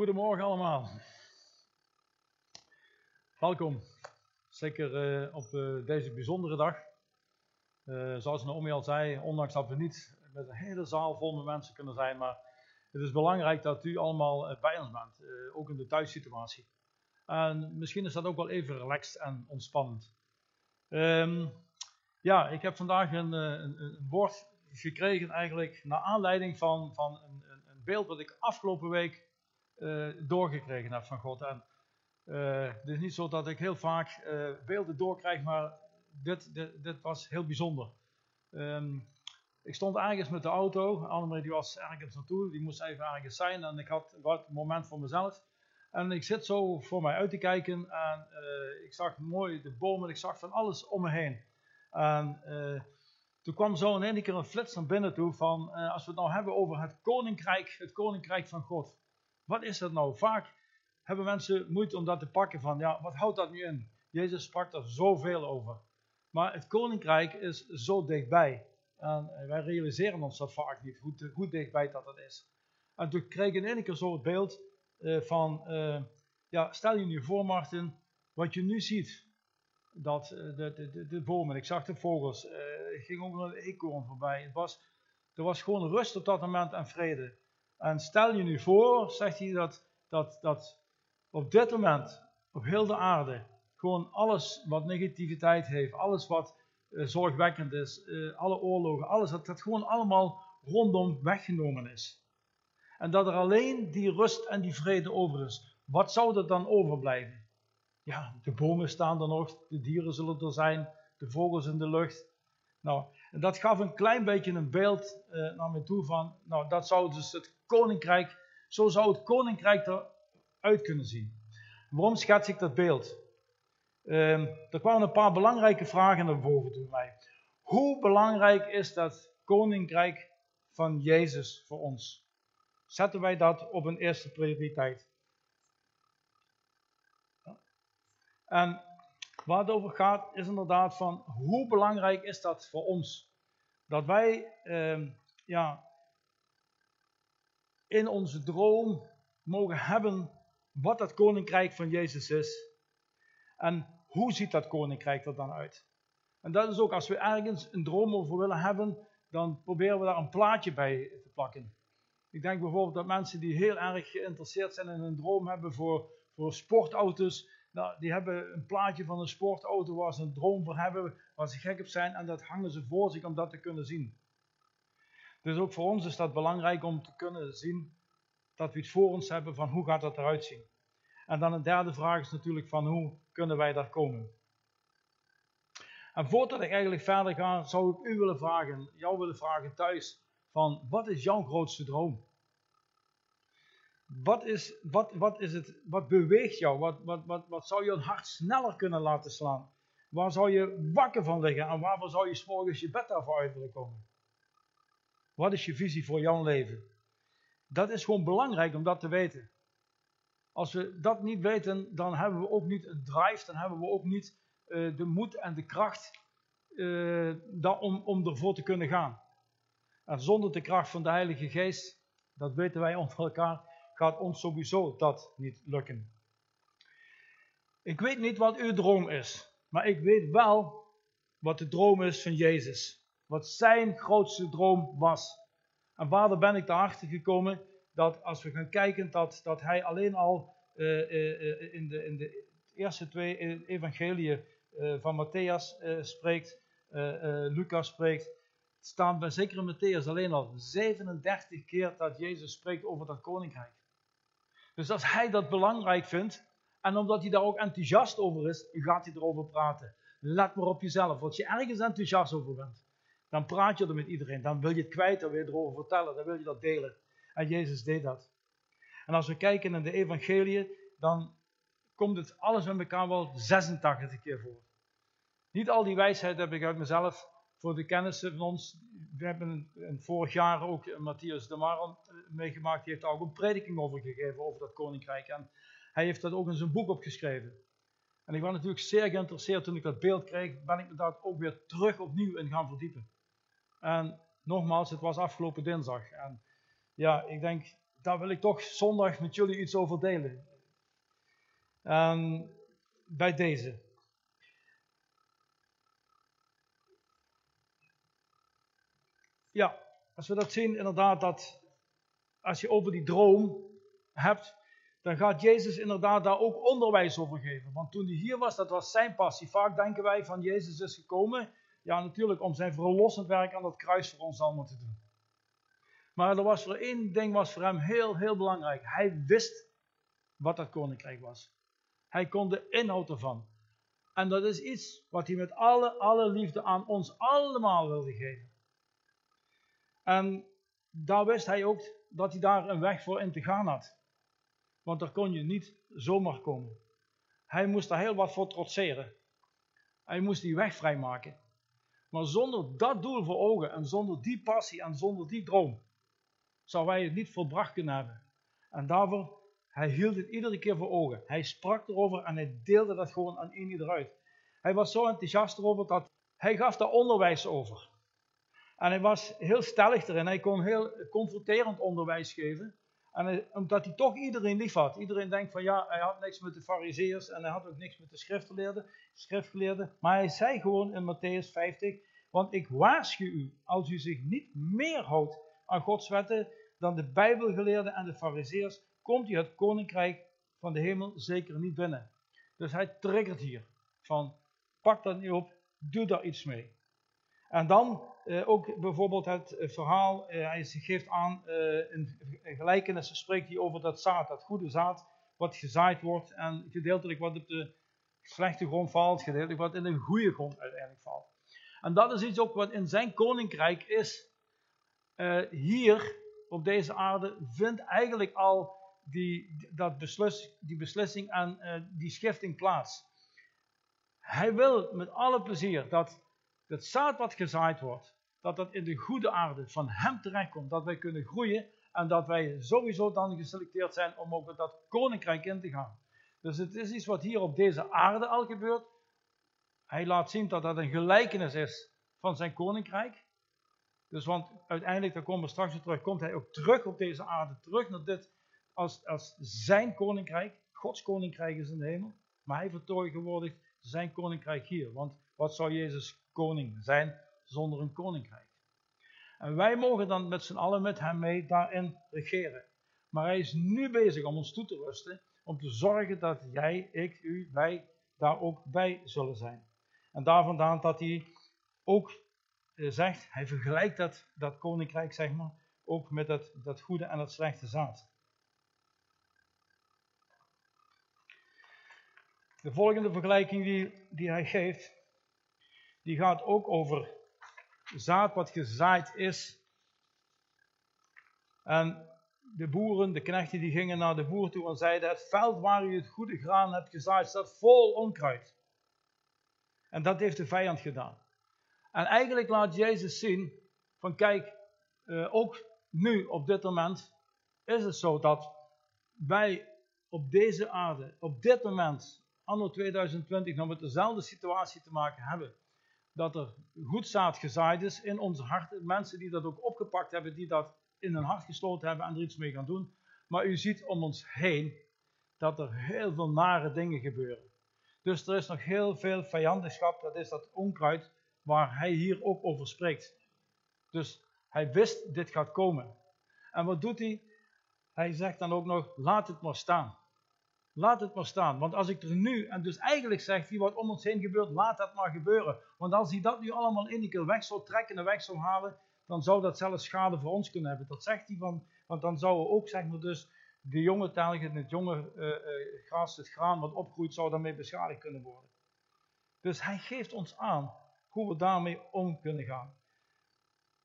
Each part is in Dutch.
Goedemorgen allemaal. Welkom. Zeker uh, op uh, deze bijzondere dag. Uh, zoals Naomi al zei, ondanks dat we niet met een hele zaal vol met mensen kunnen zijn, maar het is belangrijk dat u allemaal bij ons bent, ook in de thuissituatie. En misschien is dat ook wel even relaxed en ontspannend. Um, ja, ik heb vandaag een, een, een, woord gekregen eigenlijk naar aanleiding van, van een, een beeld wat ik afgelopen week doorgekregen heb van God. En uh, het is niet zo dat ik heel vaak uh, beelden doorkrijg, maar dit, dit, was heel bijzonder. Um, ik stond ergens met de auto, Annemarie die was ergens naartoe, die moest even ergens zijn en ik had wat moment voor mezelf. En ik zit zo voor mij uit te kijken en ik zag mooi de bomen, ik zag van alles om me heen. En toen kwam zo in één keer een flits naar binnen toe van, als we het nou hebben over het koninkrijk, het koninkrijk van God. Wat is dat nou? Vaak hebben mensen moeite om dat te pakken van, ja, wat houdt dat nu in? Jezus sprak er zoveel over. Maar het koninkrijk is zo dichtbij. En wij realiseren ons dat vaak niet, hoe, dichtbij dat, dat is. En toen kreeg ik in één keer zo het beeld uh, van, uh, ja, stel je nu voor Martin, wat je nu ziet. Dat uh, de, de, de, bomen, ik zag de vogels, ik ging ook een eekhoorn voorbij. Het was, er was gewoon rust op dat moment en vrede. En stel je nu voor, zegt hij, dat, dat, dat op dit moment, op heel de aarde, gewoon alles wat negativiteit heeft, alles wat uh, zorgwekkend is, uh, alle oorlogen, alles, dat dat gewoon allemaal rondom weggenomen is. En dat er alleen die rust en die vrede over is. Wat zou er dan overblijven? Ja, de bomen staan er nog, de dieren zullen er zijn, de vogels in de lucht. Nou, en dat gaf een klein beetje een beeld uh, naar me toe van, nou, dat zou dus het koninkrijk, zo zou het koninkrijk eruit kunnen zien. Waarom schets ik dat beeld? Um, er kwamen een paar belangrijke vragen naar boven toe mij. Hoe belangrijk is dat koninkrijk van Jezus voor ons? Zetten wij dat op een eerste prioriteit? En waar het over gaat is inderdaad van hoe belangrijk is dat voor ons? Dat wij um, ja, in onze droom mogen hebben wat dat koninkrijk van Jezus is. En hoe ziet dat koninkrijk er dan uit? En dat is ook als we ergens een droom over willen hebben, dan proberen we daar een plaatje bij te plakken. Ik denk bijvoorbeeld dat mensen die heel erg geïnteresseerd zijn in een droom hebben voor, voor sportauto's, nou, die hebben een plaatje van een sportauto waar ze een droom voor hebben, waar ze gek op zijn en dat hangen ze voor zich om dat te kunnen zien. Dus ook voor ons is dat belangrijk om te kunnen zien dat we iets voor ons hebben van hoe gaat dat eruit zien. En dan een derde vraag is natuurlijk van hoe kunnen wij daar komen. En voordat ik eigenlijk verder ga, zou ik u willen vragen, jou willen vragen thuis, van wat is jouw grootste droom? Wat is, wat, wat is het, wat beweegt jou? Wat, wat, wat, wat zou je hart sneller kunnen laten slaan? Waar zou je wakker van liggen en waarvoor zou je s morgens je bed daarvoor uit willen komen? Wat is je visie voor jouw leven? Dat is gewoon belangrijk om dat te weten. Als we dat niet weten, dan hebben we ook niet een drive, dan hebben we ook niet uh, de moed en de kracht uh, om, om ervoor te kunnen gaan. En zonder de kracht van de Heilige Geest, dat weten wij onder elkaar, gaat ons sowieso dat niet lukken. Ik weet niet wat uw droom is, maar ik weet wel wat de droom is van Jezus wat zijn grootste droom was. En waar ben ik erachter gekomen dat als we gaan kijken dat, dat hij alleen al uh, uh, in, de, in de eerste twee evangeliën uh, van Matthäus spreekt, Lucas spreekt, staan bij zeker in Matthäus alleen al 37 keer dat Jezus spreekt over dat koninkrijk. Dus als hij dat belangrijk vindt, en omdat hij daar ook enthousiast over is, gaat hij erover praten. Let maar op jezelf, als je ergens enthousiast over bent, dan praat je er met iedereen. Dan wil je het kwijt, dan wil je erover vertellen, dan wil je dat delen. En Jezus deed dat. En als we kijken naar de evangelie, dan komt het alles met elkaar wel 86 keer voor. Niet al die wijsheid heb ik uit mezelf voor de kennissen van ons. We hebben vorig jaar ook Matthias de Maron eh, meegemaakt. Die heeft daar ook een prediking over gegeven, over dat koninkrijk. En hij heeft dat ook in zijn boek opgeschreven. En ik was natuurlijk zeer geïnteresseerd toen ik dat beeld kreeg, ben ik me daar ook weer terug opnieuw in gaan verdiepen. En nogmaals, het was afgelopen dinsdag. En ja, ik denk daar wil ik toch zondag met jullie iets over delen. Um, bij deze. Ja, als we dat zien, inderdaad, dat als je over die droom hebt, dan gaat Jezus inderdaad daar ook onderwijs over geven. Want toen hij hier was, dat was zijn passie. Vaak denken wij van Jezus is gekomen, ja natuurlijk om zijn verlossend werk aan dat kruis voor ons allemaal te doen. Maar er was voor één ding was voor hem heel, heel belangrijk. Hij wist wat dat koninkrijk was. Hij kon de inhoud ervan. En dat is iets wat hij met alle, alle liefde aan ons allemaal wilde geven. En daar wist hij ook dat hij daar een weg voor in te gaan had. Want daar kon je niet zomaar komen. Hij moest daar heel wat voor trotseren. Hij moest die weg vrijmaken. Maar zonder dat doel voor ogen en zonder die passie en zonder die droom, zou wij het niet volbracht kunnen hebben. En daarvoor, hij hield het iedere keer voor ogen. Hij sprak erover en hij deelde dat gewoon aan iedereen uit. Hij was zo enthousiast erover dat hij gaf daar onderwijs over. En hij was heel stellig erin. Hij kon heel confronterend onderwijs geven. En omdat hij toch iedereen lief had. Iedereen denkt van ja, hij had niks met de fariseërs en hij had ook niks met de schriftgeleerden. schriftgeleerden. Maar hij zei gewoon in Matthäus 50, want ik waarschuw u, als u zich niet meer houdt aan Gods wetten dan de bijbelgeleerden en de fariseërs, komt u het koninkrijk van de hemel zeker niet binnen. Dus hij triggert hier van pak dat niet op, doe daar iets mee. En dan uh, ook bijvoorbeeld het eh, verhaal, uh, hij geeft aan, in, in gelijkenissen spreekt hij over dat zaad, dat goede zaad, wat gezaaid wordt en gedeeltelijk wat op de slechte grond valt, gedeeltelijk wat in de goede grond uiteindelijk valt. En dat is iets ook wat in zijn koninkrijk is. hier op deze aarde vindt eigenlijk al die, dat beslis, die beslissing en die schifting plaats. Hij wil met alle plezier dat het zaad wat gezaaid wordt, dat dat in de goede aarde van hem terechtkomt, dat wij kunnen groeien en dat wij sowieso dan geselecteerd zijn om ook dat koninkrijk in te gaan. Dus het is iets wat hier op deze aarde al gebeurt. Hij laat zien dat dat een gelijkenis is van zijn koninkrijk. Dus want uiteindelijk, daar komen we straks weer terug, komt hij ook terug op deze aarde, terug naar dit als, als zijn koninkrijk. Gods koninkrijk is in de hemel. Maar hij vertegenwoordigt zijn koninkrijk hier. Want wat zou Jezus koning zijn zonder een koninkrijk? En wij mogen dan met z'n allen met hem mee daarin regeren. Maar hij is nu bezig om ons toe te rusten, om te zorgen dat jij, ik, u, wij daar ook bij zullen zijn. En daar vandaan dat hij ook eh, zegt, hij vergelijkt dat, dat koninkrijk, zeg maar, ook met dat, dat goede en dat slechte zaad. De volgende vergelijking die, die hij geeft, die gaat ook over zaad wat gezaaid is. En de boeren, de knechten, die gingen naar de boer toe en zeiden: Het veld waar u het goede graan hebt gezaaid staat vol onkruid. En dat heeft de vijand gedaan. En eigenlijk laat Jezus zien: van kijk, eh, ook nu op dit moment is het zo dat wij op deze aarde, op dit moment, anno 2020, nog met dezelfde situatie te maken hebben dat er goed zaad gezaaid is in onze harten. Mensen die dat ook opgepakt hebben, die dat in hun hart gesloten hebben en er iets mee gaan doen. Maar u ziet om ons heen dat er heel veel nare dingen gebeuren. Dus er is nog heel veel vijandigschap, dat is dat onkruid waar hij hier ook over spreekt. Dus hij wist dit gaat komen. En wat doet hij? Hij zegt dan ook nog, laat het maar staan. Laat het maar staan. Want als ik er nu, en dus eigenlijk zegt hij wat om ons heen gebeurt, laat dat maar gebeuren. Want als hij dat nu allemaal in die keer weg zou trekken en weg zou halen, dan zou dat zelfs schade voor ons kunnen hebben. Dat zegt hij van, want dan zouden ook, zeg maar dus, de jonge telgen, het jonge uh, gras, het graan wat opgroeit, zou daarmee beschadigd kunnen worden. Dus hij geeft ons aan hoe we daarmee om kunnen gaan.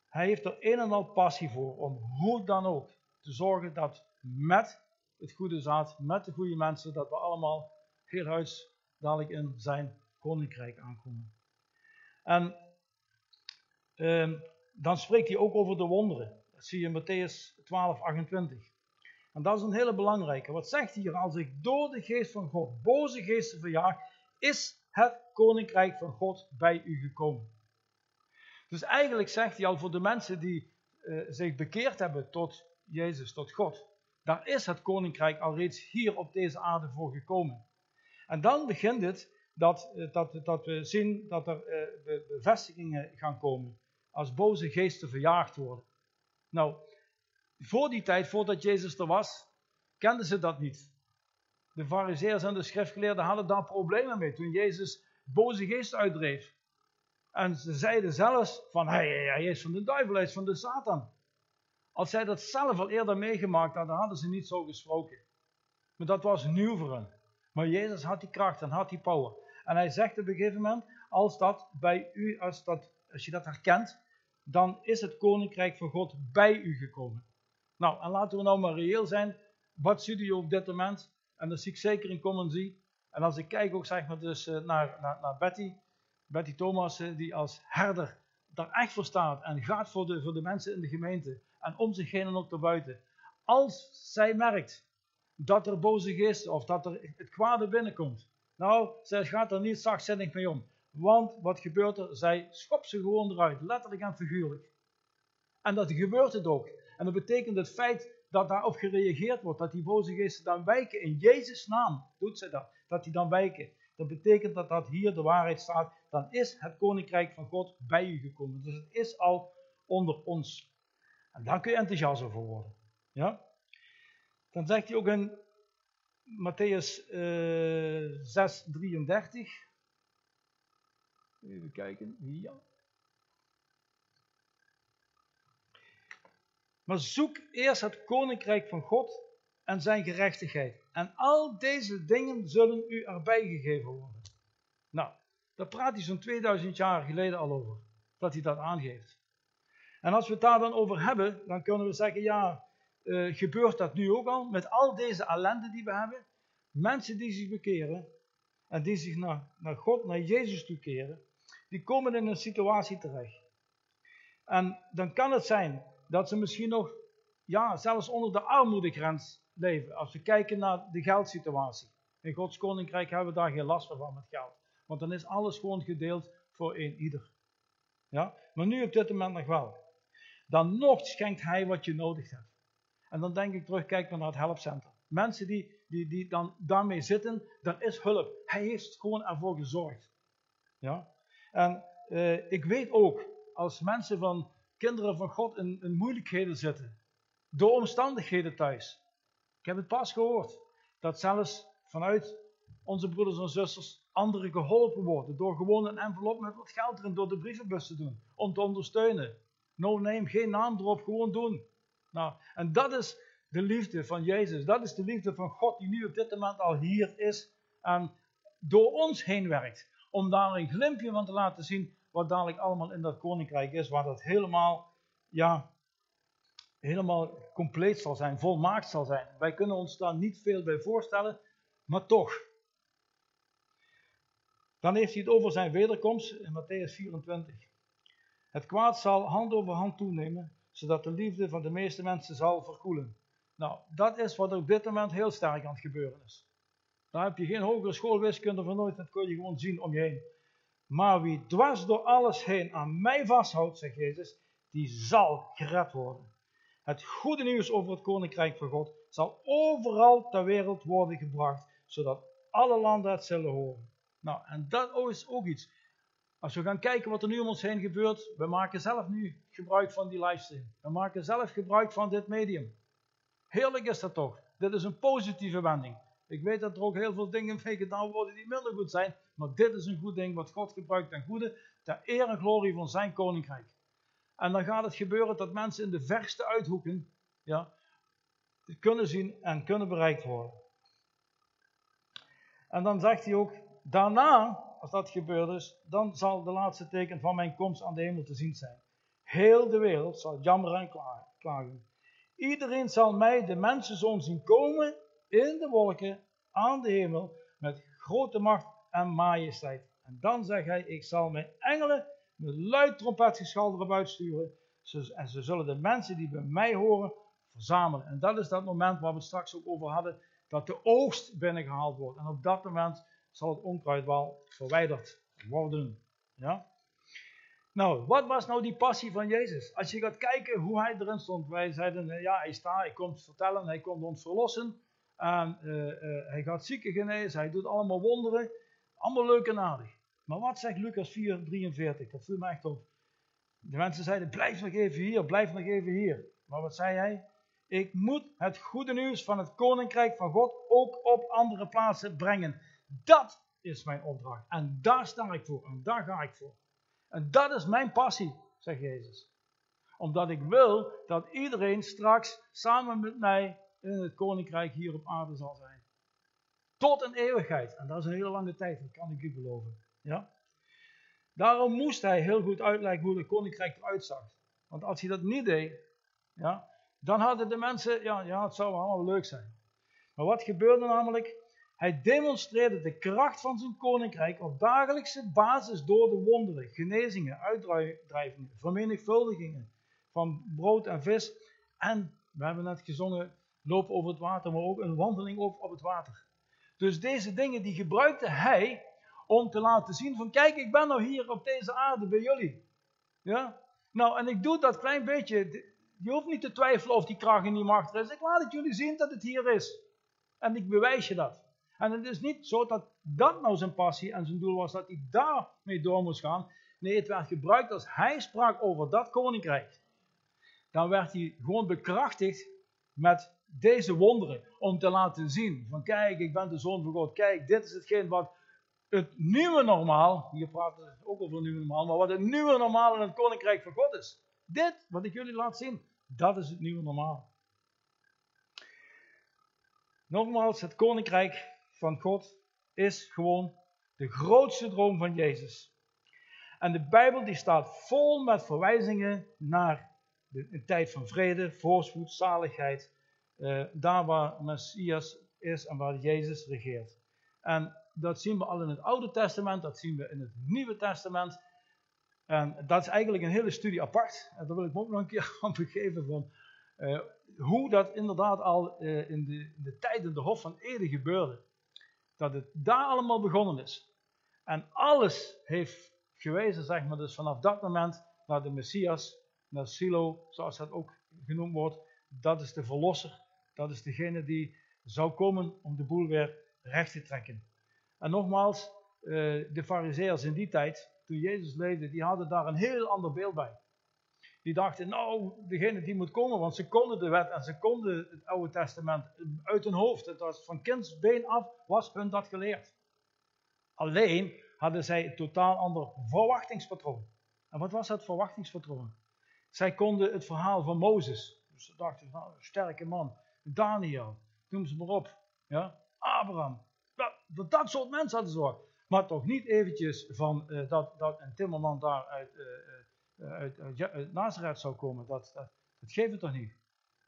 Hij heeft er een en al passie voor om hoe dan ook te zorgen dat met het goede zaad met de goede mensen, dat we allemaal heel huis dadelijk in zijn koninkrijk aankomen. En ehm, dan spreekt hij ook over de wonderen. Dat zie je in Matthäus 12, 28. En dat is een hele belangrijke. Wat zegt hij hier? Als ik door de geest van God boze geesten verjaag, is het koninkrijk van God bij u gekomen. Dus eigenlijk zegt hij al voor de mensen die uh, zich bekeerd hebben tot Jezus, tot God Daar is het koninkrijk al reeds hier op deze aarde voor gekomen. En dan begint het dat, eh, dat, dat we zien dat er uh, bevestigingen gaan komen. Als boze geesten verjaagd worden. Nou, voor die tijd, voordat Jezus er was, kenden ze dat niet. De fariseërs en de schriftgeleerden hadden daar problemen mee toen Jezus boze geesten uitdreef. En ze zeiden zelfs van, hij is van de duivel, hij is van de Satan. Als zij dat zelf al eerder meegemaakt hadden, hadden ze niet zo gesproken. Maar dat was nieuw voor hen. Maar Jezus had die kracht en had die power. En hij zegt op een gegeven moment, als dat bij u, als, dat, als je dat herkent, dan is het koninkrijk van God bij u gekomen. Nou, en laten we nou maar reëel zijn. Wat ziet u op dit moment? En dat zie ik zeker in Commonsie. En als ik kijk ook zeg maar dus eh, naar, naar, naar Betty, Betty Thomas, die als herder daar echt voor staat en gaat voor de, voor de mensen in de gemeente en om zich heen en ook buiten. Als zij merkt dat er boze geesten of dat er het kwade binnenkomt, nou, zij gaat er niet zachtzinnig mee om. Want wat gebeurt er? Zij schopt ze gewoon eruit, letterlijk en figuurlijk. En dat gebeurt het ook. En dat betekent het feit dat daarop gereageerd wordt, dat die boze geesten dan wijken. In Jezus' naam doet ze dat, dat die dan wijken. Dat betekent dat dat hier de waarheid staat. Dan is het koninkrijk van God bij u gekomen. Dus het is al onder ons. En daar kun je enthousiast over worden. Ja? Dan zegt hij ook in Matthäus uh, 6, 33. Even kijken. Ja. Maar zoek eerst het koninkrijk van God en zijn gerechtigheid. En al deze dingen zullen u erbij gegeven worden. Nou, daar praat hij zo'n 2000 jaar geleden al over. Dat hij dat aangeeft. En als we het daar dan over hebben, dan kunnen we zeggen, ja, uh, gebeurt dat nu ook al? Met al deze ellende die we hebben. Mensen die zich bekeren en die zich naar, naar God, naar Jezus toekeren, die komen in een situatie terecht. En dan kan het zijn dat ze misschien nog, ja, zelfs onder de armoedegrens leven. Als we kijken naar de geldsituatie. In Gods koninkrijk hebben we daar geen last van met geld. Want dan is alles gewoon gedeeld voor één ieder. Ja? Maar nu op dit moment nog wel. Dan nog schenkt hij wat je nodig hebt. En dan denk ik terug, kijk naar het helpcenter. Mensen die, die, die dan daarmee zitten, dan is hulp. Hij heeft gewoon ervoor gezorgd. Ja? En eh, ik weet ook, als mensen van kinderen van God in, in moeilijkheden zitten, door omstandigheden thuis. Ik heb het pas gehoord, dat zelfs vanuit onze broeders en zusters anderen geholpen worden door gewoon een envelop met wat geld erin door de brievenbus te doen, om te ondersteunen. No name, geen naam erop, gewoon doen. Nou, en dat is de liefde van Jezus. Dat is de liefde van God die nu op dit moment al hier is en door ons heen werkt. Om daar een glimpje van te laten zien wat dadelijk allemaal in dat koninkrijk is, waar dat helemaal, ja, helemaal compleet zal zijn, volmaakt zal zijn. Wij kunnen ons daar niet veel bij voorstellen, maar toch. Dan heeft hij het over zijn wederkomst in Matthäus 24. Het kwaad zal hand over hand toenemen, zodat de liefde van de meeste mensen zal verkoelen. Nou, dat is wat op dit moment heel sterk aan het gebeuren is. Daar heb je geen hogere schoolwiskunde van nooit, dat kun je gewoon zien om je heen. Maar wie dwars door alles heen aan mij vasthoudt, zegt Jezus, die zal gered worden. Het goede nieuws over het koninkrijk van God zal overal ter wereld worden gebracht, zodat alle landen het zullen horen. Nou, en dat is ook iets. Als we gaan kijken wat er nu om ons heen gebeurt, we maken zelf nu gebruik van die livestream. We maken zelf gebruik van dit medium. Heerlijk is dat toch? Dit is een positieve wending. Ik weet dat er ook heel veel dingen mee gedaan worden die minder goed zijn, maar dit is een goed ding wat God gebruikt ten goede, ter eer en glorie van zijn koninkrijk. En dan gaat het gebeuren dat mensen in de verste uithoeken ja, kunnen zien en kunnen bereikt worden. En dan zegt hij ook, daarna, als dat gebeurd is, dan zal de laatste teken van mijn komst aan de hemel te zien zijn. Heel de wereld zal jammeren en klagen. Iedereen zal mij, de mensenzoon, zien komen in de wolken aan de hemel met grote macht en majesteit. En dan zegt hij, ik zal mijn engelen met luid trompetgeschal erop uitsturen. En ze zullen de mensen die bij mij horen verzamelen. En dat is dat moment waar we straks ook over hadden, dat de oogst binnengehaald wordt. En op dat moment zal het onkruid wel verwijderd worden. Ja? Nou, wat was nou die passie van Jezus? Als je gaat kijken hoe hij erin stond. Wij zeiden, eh, ja, hij staat, hij komt vertellen, hij komt ons verlossen. En uh, uh, hij gaat zieken genezen, hij doet allemaal wonderen. Allemaal leuk en aardig. Maar wat zegt Lucas 4, 43? Dat viel me echt op. De mensen zeiden, blijf nog even hier, blijf nog even hier. Maar wat zei hij? Ik moet het goede nieuws van het koninkrijk van God ook op andere plaatsen brengen. Dat is mijn opdracht. En daar sta ik voor. En daar ga ik voor. En dat is mijn passie, zegt Jezus. Omdat ik wil dat iedereen straks samen met mij in het koninkrijk hier op aarde zal zijn. Tot een eeuwigheid. En dat is een hele lange tijd, dat kan ik u beloven. Ja? Daarom moest hij heel goed uitleggen hoe het koninkrijk eruit zag. Want als hij dat niet deed, ja, dan hadden de mensen, ja, ja, het zou allemaal leuk zijn. Maar wat gebeurde namelijk? Hij demonstreerde de kracht van zijn koninkrijk op dagelijkse basis door de wonderen, genezingen, uitdrijvingen, vermenigvuldigingen van brood en vis. En, we hebben net gezongen, lopen over het water, maar ook een wandeling op, op het water. Dus deze dingen die gebruikte hij om te laten zien van kijk, ik ben nou hier op deze aarde bij jullie. Ja? Nou, en ik doe dat klein beetje. Je hoeft niet te twijfelen of die kracht en die macht er is. Ik laat het jullie zien dat het hier is. En ik bewijs je dat. En het is niet zo dat dat nou zijn passie en zijn doel was dat hij daarmee door moest gaan. Nee, het werd gebruikt als hij sprak over dat koninkrijk. Dan werd hij gewoon bekrachtigd met deze wonderen. Om te laten zien van kijk, ik ben de zoon van God. Kijk, dit is hetgeen wat het nieuwe normaal, hier praten we ook over het nieuwe normaal, maar wat het nieuwe normaal in het koninkrijk van God is. Dit, wat ik jullie laat zien, dat is het nieuwe normaal. Nogmaals, het koninkrijk van God is gewoon de grootste droom van Jezus. En de Bijbel die staat vol met verwijzingen naar de, tijd van vrede, voorspoed, zaligheid. Uh, daar waar Messias is en waar Jezus regeert. En dat zien we al in het Oude Testament, dat zien we in het Nieuwe Testament. En dat is eigenlijk een hele studie apart. En daar wil ik me ook nog een keer aan begeven van uh, hoe dat inderdaad al uh, in, de, in de tijd in de Hof van Ede gebeurde. Dat het daar allemaal begonnen is. En alles heeft gewezen, zeg maar, dus vanaf dat moment naar de Messias, naar Silo, zoals dat ook genoemd wordt. Dat is de verlosser. Dat is degene die zou komen om de boel weer recht te trekken. En nogmaals, eh, de fariseërs in die tijd, toen Jezus leefde, die hadden daar een heel ander beeld bij. Die dachten, nou, degene die moet komen, want ze konden de wet en ze konden het Oude Testament uit hun hoofd. Het was van kindsbeen af, was hun dat geleerd. Alleen hadden zij een totaal ander verwachtingspatroon. En wat was dat verwachtingspatroon? Zij konden het verhaal van Mozes. Dus ze dachten, nou, sterke man. Daniel, noem ze maar op. Ja? Abraham, dat, dat soort mensen hadden zorg. Maar toch niet eventjes van uh, dat, dat een timmerman daar uit, uh, uit, uit, uit Nazareth zou komen. Dat, dat, geeft het toch niet?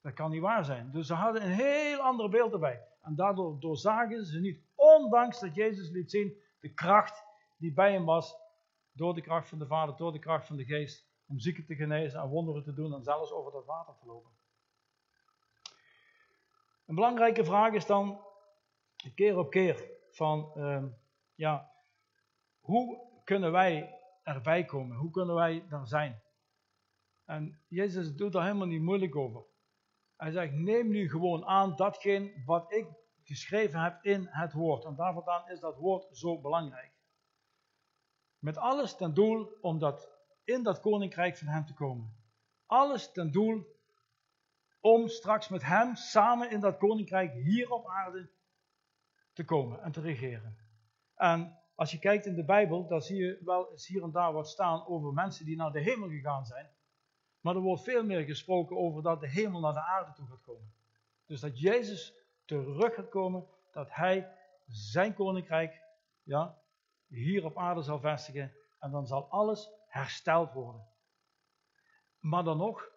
Dat kan niet waar zijn. Dus ze hadden een heel ander beeld erbij. En daardoor doorzagen ze niet, ondanks dat Jezus liet zien, de kracht die bij hem was, door de kracht van de Vader, door de kracht van de Geest, om zieken te genezen en wonderen te doen en zelfs over dat water te lopen. Een belangrijke vraag is dan, keer op keer, van, uh, ja, hoe kunnen wij erbij komen? Hoe kunnen wij daar zijn? En Jezus doet daar helemaal niet moeilijk over. Hij zegt, neem nu gewoon aan datgene wat ik geschreven heb in het woord. En daar vandaan is dat woord zo belangrijk. Met alles ten doel om dat, in dat koninkrijk van hem te komen. Alles ten doel om straks met hem samen in dat koninkrijk hier op aarde te komen en te regeren. En als je kijkt in de Bijbel, dan zie je wel eens hier en daar wat staan over mensen die naar de hemel gegaan zijn. Maar er wordt veel meer gesproken over dat de hemel naar de aarde toe gaat komen. Dus dat Jezus terug gaat komen, dat hij zijn koninkrijk ja, hier op aarde zal vestigen. En dan zal alles hersteld worden. Maar dan nog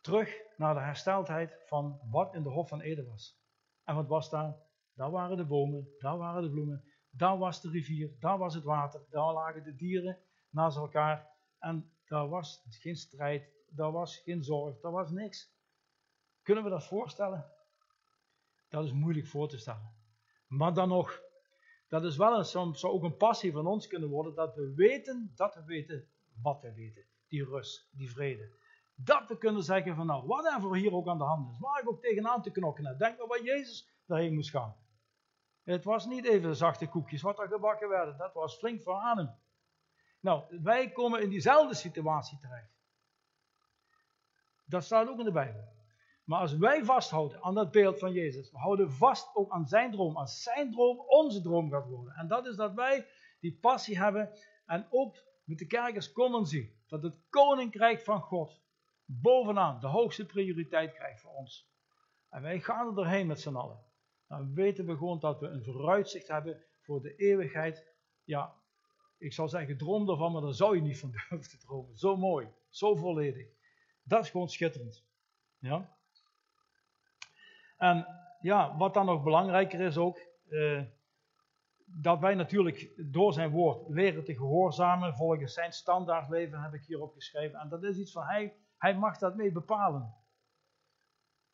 terug naar de hersteldheid van wat in de Hof van Eden was. En wat was daar? Daar waren de bomen, daar waren de bloemen, daar was de rivier, daar was het water, daar lagen de dieren naast elkaar. En daar was geen strijd, daar was geen zorg, daar was niks. Kunnen we dat voorstellen? Dat is moeilijk voor te stellen. Maar dan nog, dat is wel een, zou ook een passie van ons kunnen worden, dat we weten, dat we weten wat we weten. Die rust, die vrede. Dat we kunnen zeggen van nou, whatever hier ook aan de hand is, waar ik ook tegenaan te knokken heb. Denk maar waar Jezus daarheen moest gaan. Het was niet even zachte koekjes wat er gebakken werden. Dat was flink voor adem. Nou, wij komen in diezelfde situatie terecht. Dat staat ook in de Bijbel. Maar als wij vasthouden aan dat beeld van Jezus, we houden vast ook aan zijn droom, als zijn droom onze droom gaat worden. En dat is dat wij die passie hebben en ook met de kerkers konden zien dat het koninkrijk van God bovenaan de hoogste prioriteit krijgt voor ons. En wij gaan er doorheen met z'n allen. Dan weten we gewoon dat we een vooruitzicht hebben voor de eeuwigheid. Ja, ik zal zeggen, droom ervan, maar daar zou je niet van durven te dromen. Zo mooi, zo volledig. Dat is gewoon schitterend. Ja? En ja, wat dan nog belangrijker is ook, eh, dat wij natuurlijk door zijn woord leren te gehoorzamen, volgens zijn standaard leven heb ik hier opgeschreven. En dat is iets van hij, hij mag dat mee bepalen.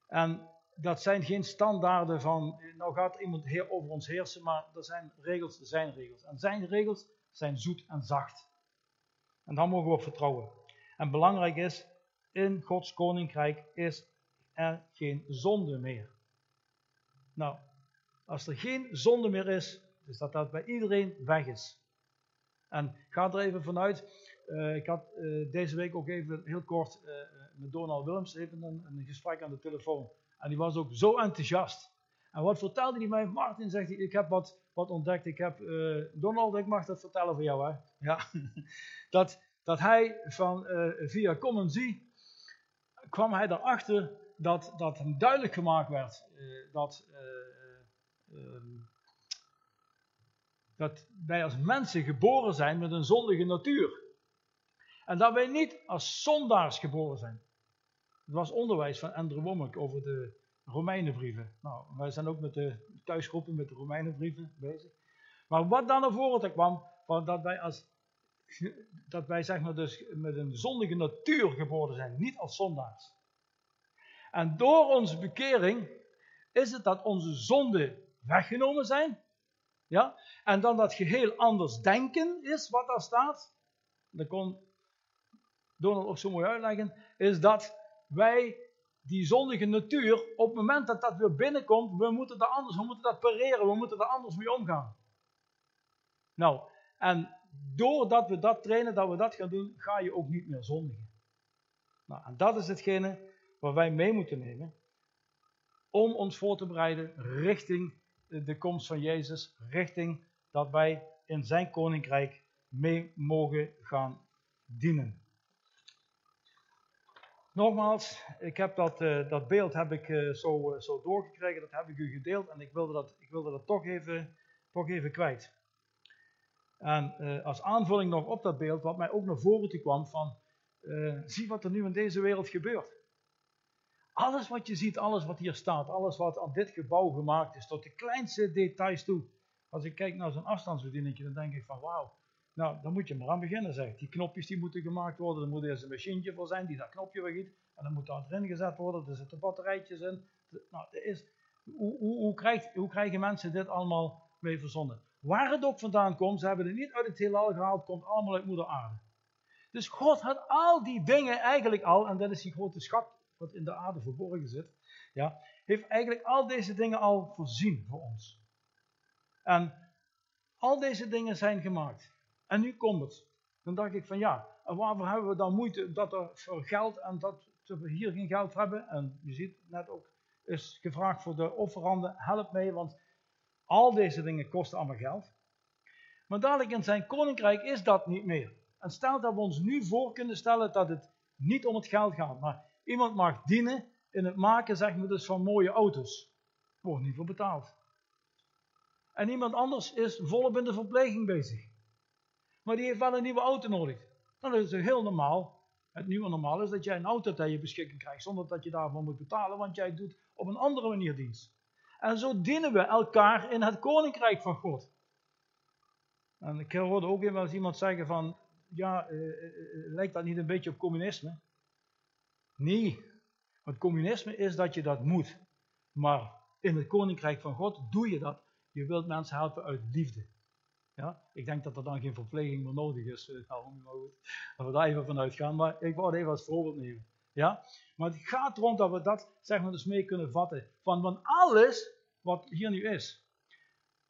En dat zijn geen standaarden van, nou gaat iemand heer over ons heersen, maar dat zijn regels, zijn regels. En zijn regels zijn zoet en zacht. En daar mogen we op vertrouwen. En belangrijk is, in Gods koninkrijk is er geen zonde meer. Nou, als er geen zonde meer is, is dat dat bij iedereen weg is. En ga er even vanuit. Uh, ik had uh, deze week ook even heel kort uh, met Donald Willems even een, gesprek aan de telefoon. En die was ook zo enthousiast. En wat vertelde hij mij? Martin zegt hij, ik heb wat, wat ontdekt. Ik heb, Donald, ik mag dat vertellen voor jou hè. Ja. dat, dat hij van, via Common See kwam hij erachter dat, dat hem duidelijk gemaakt werd dat Ehm, dat wij als mensen geboren zijn met een zondige natuur. En dat wij niet als zondaars geboren zijn. Het was onderwijs van Andrew Womack over de Romeinenbrieven. Nou, wij zijn ook met de thuisgroepen met de Romeinenbrieven bezig. Maar wat dan naar voren kwam, was dat wij als dat wij zeg maar dus met een zondige natuur geboren zijn, niet als zondaars. En door onze bekering is het dat onze zonde weggenomen zijn. Ja? En dan dat geheel anders denken is, wat daar staat. Dat kon Donald ook zo mooi uitleggen. Is dat wij die zondige natuur, op het moment dat dat weer binnenkomt, we moeten dat anders, we moeten dat pareren, we moeten er anders mee omgaan. Nou, en doordat we dat trainen, dat we dat gaan doen, ga je ook niet meer zondigen. Nou, en dat is hetgene wat wij mee moeten nemen om ons voor te bereiden richting de komst van Jezus richting dat wij in zijn koninkrijk mee mogen gaan dienen. Nogmaals, ik heb dat, uh, dat beeld heb ik, uh, zo, uh, zo doorgekregen, dat heb ik u gedeeld en ik wilde dat, ik wilde dat toch, even, toch even kwijt. En als aanvulling nog op dat beeld, wat mij ook naar voren kwam van, zie wat er nu in deze wereld gebeurt. Alles wat je ziet, alles wat hier staat, alles wat aan dit gebouw gemaakt is, tot de kleinste details toe. Als ik kijk naar zo'n afstandsbedieningje, dan denk ik van wauw, nou dan moet je maar aan beginnen zeg. Die knopjes die moeten gemaakt worden, er moet eerst een machientje voor zijn die dat knopje weggiet. En dan moet dat erin gezet worden, er zitten batterijtjes in. Nou, is, hoe, hoe, hoe, krijgt, hoe krijgen mensen dit allemaal mee verzonnen? Waar het ook vandaan komt, ze hebben het niet uit het heelal gehaald, komt allemaal uit moeder aarde. Dus God had al die dingen eigenlijk al, en dat is die grote schat wat in de aarde verborgen zit, ja, heeft eigenlijk al deze dingen al voorzien voor ons. En al deze dingen zijn gemaakt. En nu komt het. Dan dacht ik van ja, en waarvoor hebben we dan moeite dat er voor geld en dat we hier geen geld hebben? En je ziet net ook, is gevraagd voor de offeranden, help mee, want al deze dingen kosten allemaal geld. Maar dadelijk in zijn koninkrijk is dat niet meer. En stel dat we ons nu voor kunnen stellen dat het niet om het geld gaat, maar Iemand mag dienen in het maken, zeg maar dus, van mooie auto's. Wordt niet voor betaald. En iemand anders is volop in de verpleging bezig. Maar die heeft wel een nieuwe auto nodig. Dan is het heel normaal. Het nieuwe normaal is dat jij een auto ter je beschikking krijgt zonder dat je daarvoor moet betalen, want jij doet op een andere manier dienst. En zo dienen we elkaar in het koninkrijk van God. En ik hoorde ook eens iemand zeggen van, ja, eh, eh, eh, lijkt dat niet een beetje op communisme? Nee, het communisme is dat je dat moet. Maar in het koninkrijk van God doe je dat. Je wilt mensen helpen uit liefde. Ja, ik denk dat er dan geen verpleging meer nodig is. Nou, maar goed, dat we daar even vanuit gaan. Maar ik wou het even als voorbeeld nemen. Ja? Maar het gaat erom dat we dat zeg maar, dus mee kunnen vatten. Van, van alles wat hier nu is.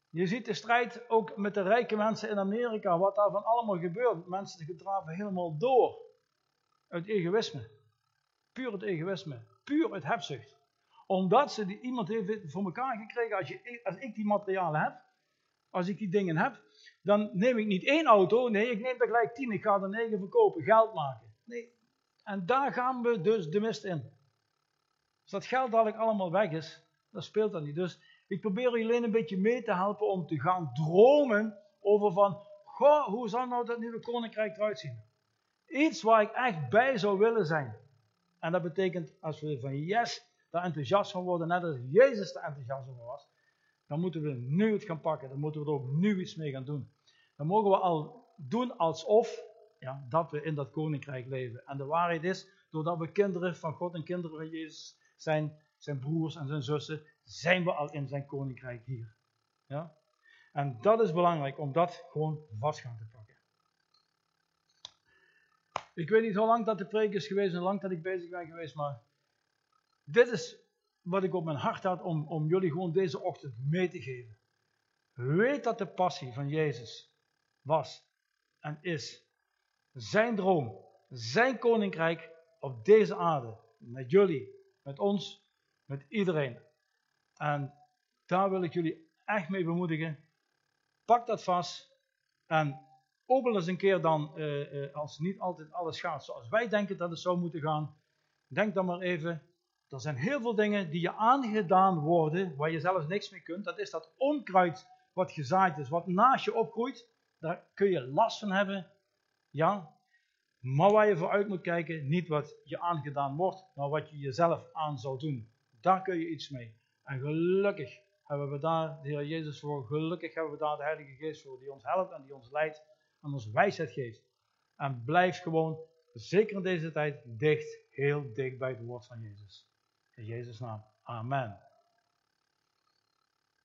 Je ziet de strijd ook met de rijke mensen in Amerika, wat daar van allemaal gebeurt. Mensen gedraven helemaal door. Uit egoïsme. Puur het egoïsme. Puur het hebzucht. Omdat ze die, iemand heeft voor elkaar gekregen, als, je, als ik die materialen heb, als ik die dingen heb, dan neem ik niet één auto, nee, ik neem er gelijk tien, ik ga er negen verkopen, geld maken. Nee, en daar gaan we dus de mist in. Als dat geld dadelijk allemaal weg is, dan speelt dat niet. Dus ik probeer jullie alleen een beetje mee te helpen om te gaan dromen over van, goh, hoe zal nou dat nieuwe koninkrijk eruit zien? Iets waar ik echt bij zou willen zijn. En dat betekent, als we van yes, daar enthousiast van worden, net als Jezus er enthousiast over was, dan moeten we nu het gaan pakken. Dan moeten we er ook nu iets mee gaan doen. Dan mogen we al doen alsof ja, dat we in dat koninkrijk leven. En de waarheid is, doordat we kinderen van God en kinderen van Jezus zijn, zijn broers en zijn zussen, zijn we al in zijn koninkrijk hier. Ja? En dat is belangrijk om dat gewoon vast gaan te pakken. Ik weet niet hoe lang dat de preek is geweest hoe lang dat ik bezig ben geweest, maar dit is wat ik op mijn hart had om, om jullie gewoon deze ochtend mee te geven. Weet dat de passie van Jezus was en is zijn droom, zijn koninkrijk op deze aarde. Met jullie, met ons, met iedereen. En daar wil ik jullie echt mee bemoedigen. Pak dat vast en open eens een keer dan, uh, uh, als niet altijd alles gaat zoals wij denken dat het zou moeten gaan. Denk dan maar even, er zijn heel veel dingen die je aangedaan worden, waar je zelfs niks mee kunt. Dat is dat onkruid wat gezaaid is, wat naast je opgroeit. Daar kun je last van hebben. Ja, maar waar je vooruit moet kijken, niet wat je aangedaan wordt, maar wat je jezelf aan zou doen. Daar kun je iets mee. En gelukkig hebben we daar de Heer Jezus voor. Gelukkig hebben we daar de Heilige Geest voor, die ons helpt en die ons leidt en ons wijsheid geeft. En blijf gewoon, zeker in deze tijd, dicht, heel dicht bij het woord van Jezus. In Jezus' naam. Amen.